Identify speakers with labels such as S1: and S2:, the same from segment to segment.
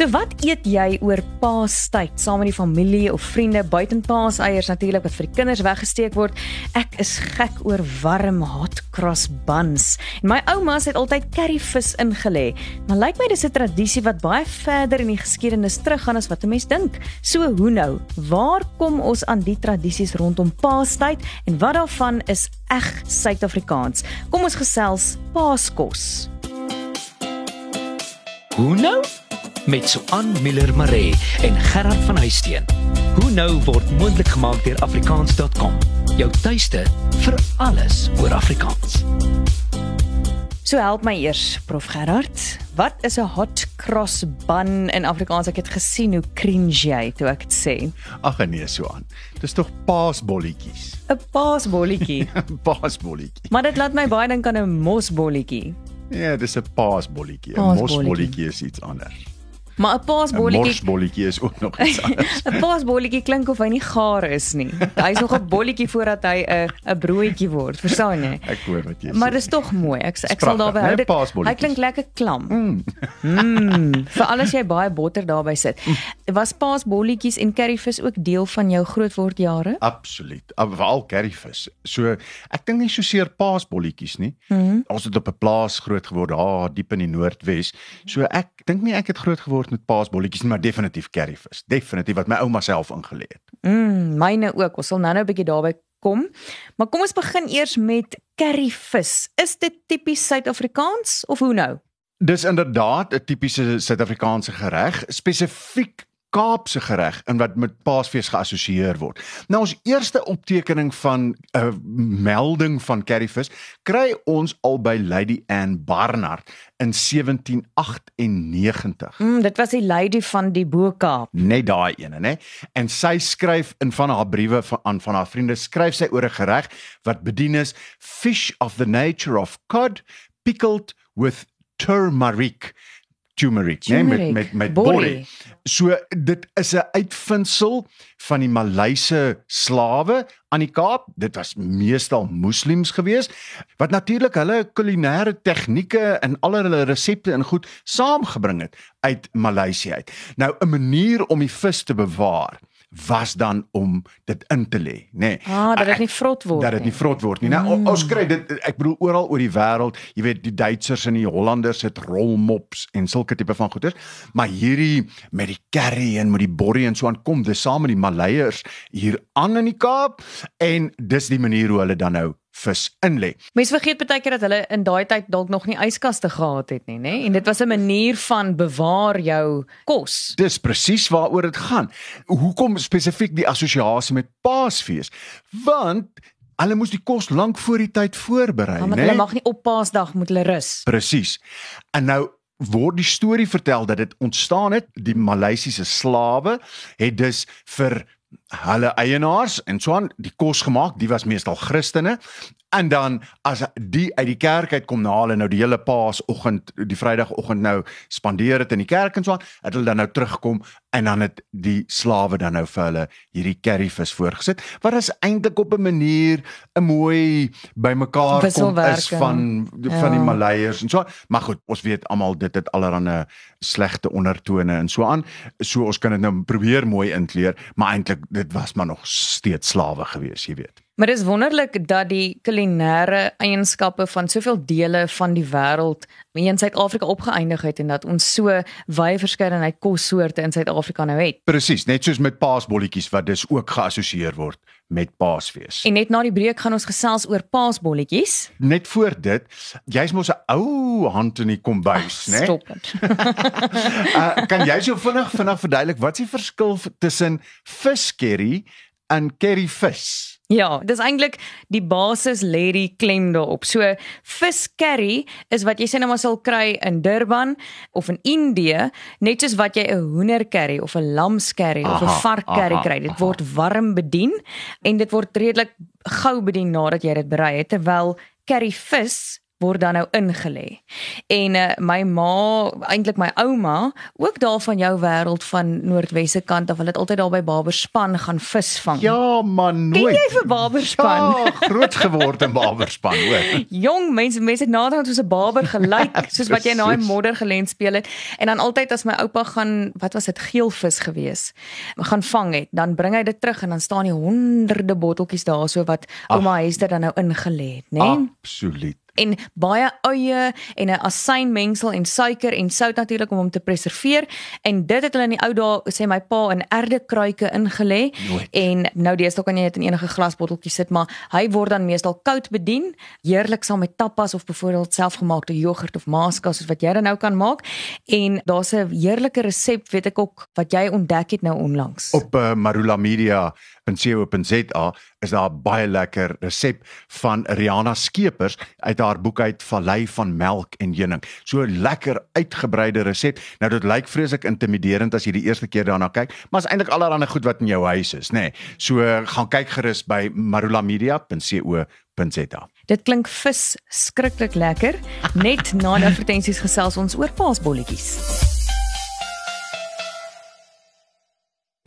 S1: So wat eet jy oor Paastyd saam met die familie of vriende buiten Paaseiers natuurlik wat vir die kinders weggesteek word? Ek is gek oor warm hot cross buns. En my ouma het altyd curryvis ingelê. Maar lyk my dis 'n tradisie wat baie verder in die geskiedenis teruggaan as wat 'n mens dink. So hoe nou? Waar kom ons aan die tradisies rondom Paastyd en wat daarvan is eg Suid-Afrikaans? Kom ons gesels Paaskos.
S2: Hoe nou? Met Suan Miller Maree en Gerard van Huisteen. Hoe nou word moontlik gemaak deur afrikaans.com. Jou tuiste vir alles oor Afrikaans.
S1: So help my eers, Prof Gerard. Wat is 'n hot cross bun in Afrikaans? Ek het gesien hoe cringe jy toe ek dit sê.
S3: Ag nee, Suan. Dis tog paasbolletjies.
S1: 'n Paasbolletjie.
S3: paasbolletjie.
S1: maar dit laat my baie dink aan 'n mosbolletjie.
S3: Ja, dis 'n paasbolletjie. 'n
S1: Paasbolletjie.
S3: Mosbolletjie is iets anders.
S1: Maar 'n
S3: 'n
S1: paasbolletjie
S3: Morsbolletjie is ook nog iets anders.
S1: 'n paasbolletjie klink of hy nie gaar is nie. Hy's nog 'n bolletjie voordat hy 'n 'n broodjie word, verstaan jy?
S3: Ek hoor wat jy sê.
S1: Maar dis tog mooi. Ek ek sal daarby hou. Dit- Hy klink lekker klam. Mm. mm. Vir alles jy baie botter daarbey sit. Was paasbolletjies en curryvis ook deel van jou grootwordjare?
S3: Absoluut. Ah, Veral curryvis. So ek dink nie so seer paasbolletjies nie. Mm. Ons het op 'n plaas groot geword daar diep in die Noordwes. So ek dink nie ek het groot geword met paasbolletjies nie, maar definitief curryvis. Definitief wat my ouma self ingelê het.
S1: Mm, myne ook. Ons sal nou-nou 'n bietjie daarby kom. Maar kom ons begin eers met curryvis. Is dit tipies Suid-Afrikaans of hoe nou?
S3: Dis inderdaad 'n tipiese Suid-Afrikaanse gereg, spesifiek Kaapse gereg en wat met Paasfees geassosieer word. Nou ons eerste optekening van 'n melding van curryvis kry ons al by Lady Anne Barnard in 1798.
S1: Mm, dit was die lady van die Bo-Kaap.
S3: Net daai ene, nê? En sy skryf in van haar briewe van aan van haar vriende skryf sy oor 'n gereg wat bedien is fish of the nature of cod pickled with turmeric turmeric, né, met met met
S1: borrie.
S3: So dit is 'n uitvinding van die Maleise slawe aan die Kaap. Dit was meestal moslems geweest wat natuurlik hulle kulinaire tegnieke en al hulle resepte en goed saamgebring het uit Maleisië uit. Nou 'n manier om die vis te bewaar was dan om dit in te lê, nê. Nee.
S1: Ah, dat dit nie vrot word
S3: Dat dit nie vrot word nie. Nou mm. ons kry dit ek bedoel oral oor die wêreld, jy weet die Duitsers en die Hollanders het rolmops en sulke tipe van goeder, maar hierdie met die curry en met die borrie en so aan kom, dis saam met die Maleiers hier aan in die Kaap en dis die manier hoe hulle dan nou vis inlê.
S1: Mense vergeet baie keer dat hulle in daai tyd dalk nog nie yskaste gehad het nie, nê? En dit was 'n manier van bewaar jou kos.
S3: Dis presies waaroor dit gaan. Hoekom spesifiek die assosiasie met Paasfees? Want hulle moes die kos lank voor die tyd voorberei,
S1: Want
S3: né?
S1: hulle mag nie op Paasdag moet hulle rus.
S3: Presies. En nou word die storie vertel dat dit ontstaan het die Maleisiese slawe het dus vir hulle eienaars. En so aan die kos gemaak die was meestal Christene en dan as die uit die kerk uit kom na hulle nou die hele Paasoggend die Vrydagoggend nou spandeer het in die kerk en so aan het hulle dan nou terugkom en dan het die slawe dan nou vir hulle hierdie curryvis voorgesit wat is eintlik op 'n manier 'n mooi bymekaar kom is van van die
S1: Ja.
S3: Maleiers en so aan. maar goed ons weet almal dit het allerlei slegte ondertone en so aan so ons kan dit nou probeer mooi inkleer maar eintlik dit was maar nog steeds slawe gewees jy weet
S1: Maar dis wonderlik dat die kulinaire eienskappe van soveel dele van die wêreld in Suid-Afrika opgeëindig het en dat ons so wye verskeidenheid kossoorte in Suid-Afrika nou het.
S3: presies net soos met paasbolletjies wat dus ook geassosieer word met Paasfees
S1: En net na die breek gaan ons gesels oor paasbolletjies.
S3: net voor dit jy's mos 'n ou hand in die kombuis né
S1: Stop dit.
S3: uh, kan jy so vinnig vinnig verduidelik wat is die verskil tussen viscurry en curryvis
S1: Ja, dis eintlik die basis lê die klem daarop. So vis curry is wat jy sê nou maar sal kry in Durban of in Indië, net soos wat jy 'n hoender curry of 'n lams curry of 'n
S3: Aha,
S1: vark curry
S3: aha,
S1: kry. Dit
S3: aha.
S1: word warm bedien en dit word redelik gou bedien nadat jy dit berei het, terwyl curry vis word dan nou ingelê. En uh, my ma, eintlik my ouma, ook daar van jou wêreld van Noordwesse kant af, hulle het altyd daar by Barberspan gaan visvang.
S3: Ja, man,
S1: Ken
S3: nooit.
S1: jy vir Barberspan?
S3: Ja, groot geword in Barberspan, hoor.
S1: Jong mense, mense het naderhand soos 'n barber gelyk, soos wat jy in daai modder gelend speel het. En dan altyd as my oupa gaan, wat was dit, geelvis gewees, gaan vang het, dan bring hy dit terug en dan staan die honderde botteltjies daar so wat ouma Hester dan nou ingelê het, né? Nee?
S3: Absoluut.
S1: En baie uie en 'n asynmengsel en suiker en sout natuurlik om hom te preserveer. En dit het hulle in die ou dae sê my pa in erdekruike ingelê.
S3: Nooit.
S1: en nou deesdae kan jy dit in enige glasbotteltjie sit maar hy word dan meestal koud bedien heerlik saam met tapas of byvoorbeeld selfgemaakte jogurt of maaska soos wat jy dan nou kan maak. En daar's 'n heerlike resep weet ek ook wat jy ontdek het nou onlangs.
S3: Op uh, marulamedia.co.za is daar 'n baie lekker resep van Rihanna Skeepers uit haar boek uit Vallei van Melk en Heuning. So lekker uitgebreide resep. Nou dit lyk vreeslik intimiderend as jy die eerste keer daarna kyk, maar is eintlik allerlei goed wat in jou huis is, nê. Nee. So gaan kyk gerus by marulamedia.co.za.
S1: dit klink vis skrikkelik lekker net na die advertensies gesels ons oor paasbolletjies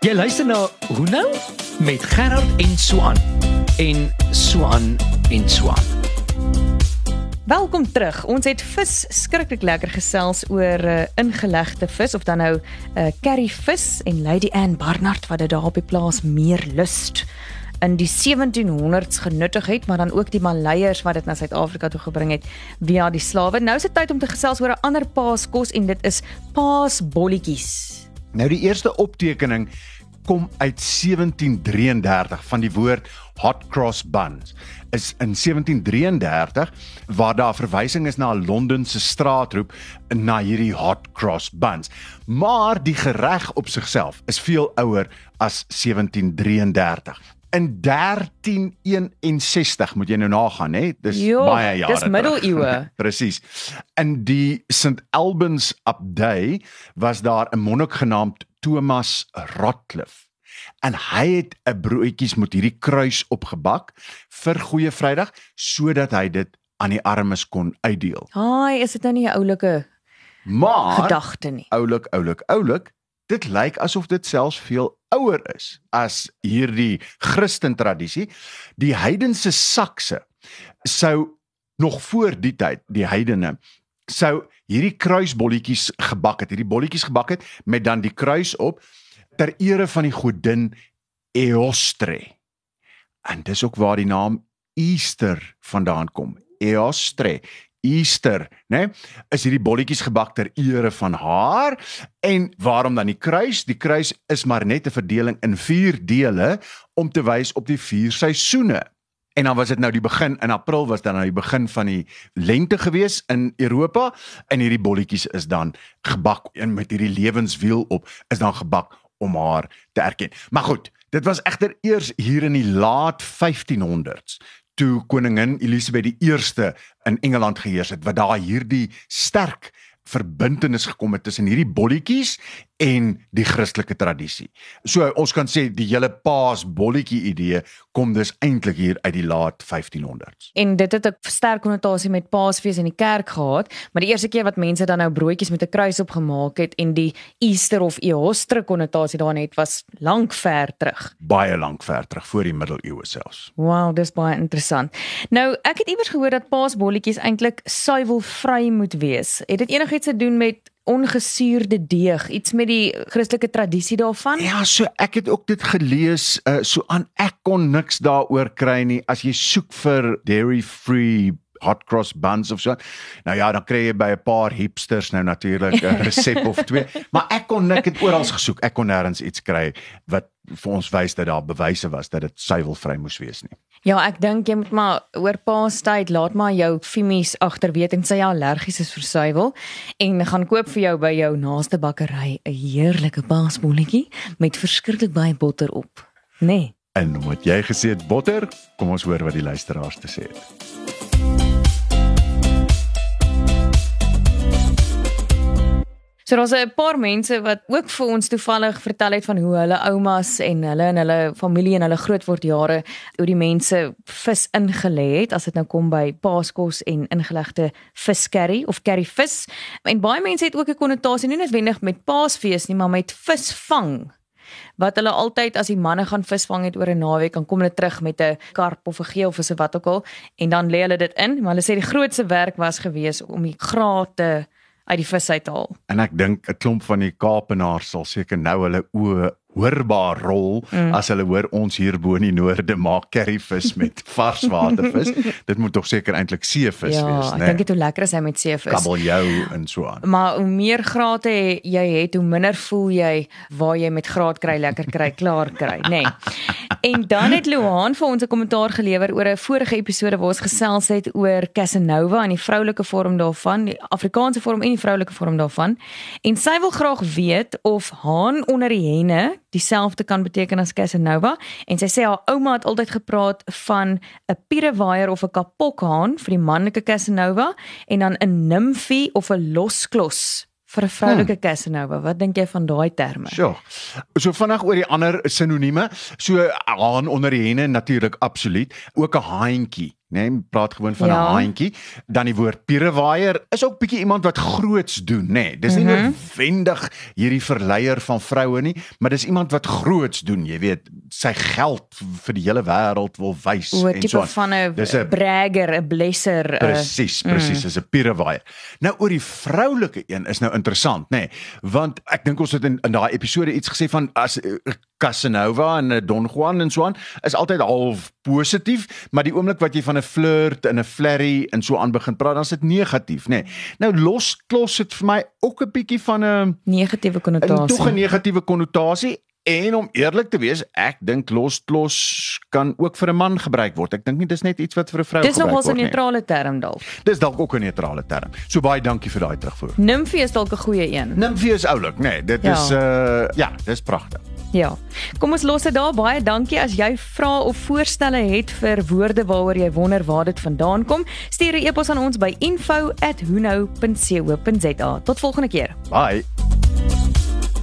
S2: Jy luister na Hoe nou met Gerard en Swan en Swan en Swan.
S1: Welkom terug. Ons het vis skrikkelik lekker gesels oor uh, ingelegde vis of dan nou 'n uh, curry vis en Lady Anne Barnard wat dit daar op die plaas meer lust in die 1700s genuttig het, maar dan ook die Maleiers wat dit na Suid-Afrika toe gebring het via die slawe. Nou is dit tyd om te gesels oor 'n ander paaskos en dit is paasbolletjies.
S3: Nou die eerste optekening kom uit 1733 van die woord hot cross buns is in 1733 waar daar verwysing is na 'n Londense straatroep na hierdie hot cross buns. Maar die gereg op sigself is veel ouer as 1733. In 1361 moet jy nou nagaan hè dis
S1: Jo,
S3: baie jare
S1: dis middeleeue.
S3: Presies. In die St Albans Abdij was daar 'n monnik genaamd Thomas Rotcliffe. En hy het 'n broodjies met hierdie kruis opgebak vir Goeie Vrydag sodat hy dit aan die armes kon uitdeel.
S1: Haai, is dit nou nie 'n oulike
S3: Maar
S1: gedagte nie?
S3: oulik, oulik, oulik, dit lyk asof dit selfs veel ouer is as hierdie Christen tradisie. Die heidense Sakse sou nog voor die tyd, die heidene sou hierdie kruisbolletjies gebak het, hierdie bolletjies gebak het met dan die kruis op ter ere van die godin Eostre. En dis ook waar die naam Easter vandaan kom. Eostre. Easter, né? Nee? Is hierdie bolletjies gebak ter ere van haar en waarom dan die kruis? Die kruis is maar net 'n verdeling in 4 dele om te wys op die 4 seisoene. En dan was dit nou die begin in April was dan nou die begin van die lente gewees in Europa en hierdie bolletjies is dan gebak en met hierdie lewenswiel op is dan gebak om haar te erken. Maar goed, dit was egter eers hier in die laat 1500s toe koningin Elisabeth die 1ste in Engeland geheers het wat daar hierdie sterk verbintenis gekom het tussen hierdie bolletjies en die Christelike tradisie. So ons kan sê die hele paas bolletjie idee kom dus eintlik hier uit die laat 1500s.
S1: En dit het 'n sterk konnotasie met Paasfees in die kerk gehad, maar die eerste keer wat mense dan nou broodjies met 'n kruis op gemaak het en die Easter of Eostre konnotasie daarin het was lank ver terug.
S3: Baie lank ver terug voor die middeleeue selfs.
S1: Wow, dis baie interessant. Nou, ek het iewers gehoor dat paasbolletjies eintlik suiwelvry moet wees. Het dit enigiets te doen met ongesuurde deeg, iets met die Christelike tradisie daarvan?
S3: Ja, so ek het ook dit gelees, uh, so aan ek kon niks daaroor kry nie as jy soek vir dairy free hot cross buns of so. Nou ja, dan kry jy by 'n paar hipsters nou natuurlik 'n resep of twee, maar ek kon ek het oral gesoek. Ek kon nêrens iets kry wat vir ons wys dat daar bewyse was dat dit suiwelvry moes wees nie.
S1: Ja, ek dink jy moet maar oor Paastyd laat maar jou fimies agter weet en sy allergies is vir suiwel en gaan koop vir jou by jou naaste bakkery 'n heerlike paasbolletjie met verskriklik baie botter op. Nee.
S3: En wat jy gesê het botter, kom ons hoor wat die luisteraars te sê het.
S1: So daar's 'n paar mense wat ook vir ons toevallig vertel het van hoe hulle oumas en hulle en hulle familie en hulle grootword jare hoe die mense vis ingelê het as dit nou kom by paaskos en ingelegde viskerry of curry vis. En baie mense het ook 'n konnotasie nie noodwendig met paasfees nie, maar met visvang wat hulle altyd as die manne gaan visvang het oor 'n naweek dan kom hulle terug met 'n karp of 'n geelvis of wat ook al en dan lê hulle dit in maar hulle sê die grootste werk was gewees om die grate uit die vis uit haal.
S3: En ek dink 'n klomp van die Kaapenaars sal seker nou hulle oë hoorbaar rol mm. as hulle hoor ons hier bo in die noorde maak curryvis met varswatervis. dit moet tog seker eintlik seevis
S1: ja,
S3: wees, né?
S1: Ja, ek dink dit hoe lekker is hy met seevis.
S3: Kabeljou en so aan.
S1: Maar hoe meer grate jy het, hoe minder voel jy waar jy met graat kry lekker kry, klaar kry, nê. Nee. En dan het Luan vir ons 'n kommentaar gelewer oor 'n vorige episode waar ons gesels het oor Casanova en die vroulike vorm daarvan, die Afrikaanse vorm en die vroulike vorm daarvan. En sy wil graag weet of haan onder die henne dieselfde kan beteken as Casanova en sy sê haar ouma het altyd gepraat van 'n pierewaier of 'n kapokhaan vir die manlike Casanova en dan 'n nimfie of 'n losklos vir 'n vroulike hmm. Casanova. Wat dink jy van daai terme?
S3: Sjoe. So vinnig oor die ander sinonieme. So haan onder die henne natuurlik absoluut. Ook 'n haantjie nee, praat gewoon van 'n ja. haantjie. Dan die woord pierewaier is ook bietjie iemand wat groots doen, nê. Nee. Dis nie mm -hmm. noodwendig hierdie verleier van vroue nie, maar dis iemand wat groots doen, jy weet, sy geld vir die hele wêreld wil wys
S1: en so. 'n tipe van 'n bragger, 'n blesser.
S3: Presies, presies, mm. is 'n pierewaier. Nou oor die vroulike een is nou interessant, nê, nee, want ek dink ons het in, in daai episode iets gesê van as uh, Casanova en uh, Don Juan en so aan is altyd half positief, maar die oomblik wat jy van 'n flirt en 'n flirty en so aan begin praat, dan is dit negatief, nê. Nee. Nou los klos dit vir my ook 'n bietjie van 'n
S1: negatiewe konnotasie.
S3: Tog 'n negatiewe konnotasie. En om eerlik te wees, ek dink los klos kan ook vir 'n man gebruik word. Ek dink nie dis net iets wat vir 'n vrou
S1: gebruik word
S3: nie.
S1: Dis nog 'n neutrale term dalk.
S3: Dis dalk ook 'n neutrale term. So baie dankie vir daai terugvoer.
S1: Nimfie is dalk 'n goeie een.
S3: Nimfie is oulik, nê. Nee, dit ja. is uh ja, dis pragtig.
S1: Ja. Kom ons los dit daar. Baie dankie as jy vrae of voorstelle het vir woorde waaroor jy wonder waar dit vandaan kom. Stuur 'n e-pos aan ons by info@hunou.co.za. Tot volgende keer.
S3: Bye.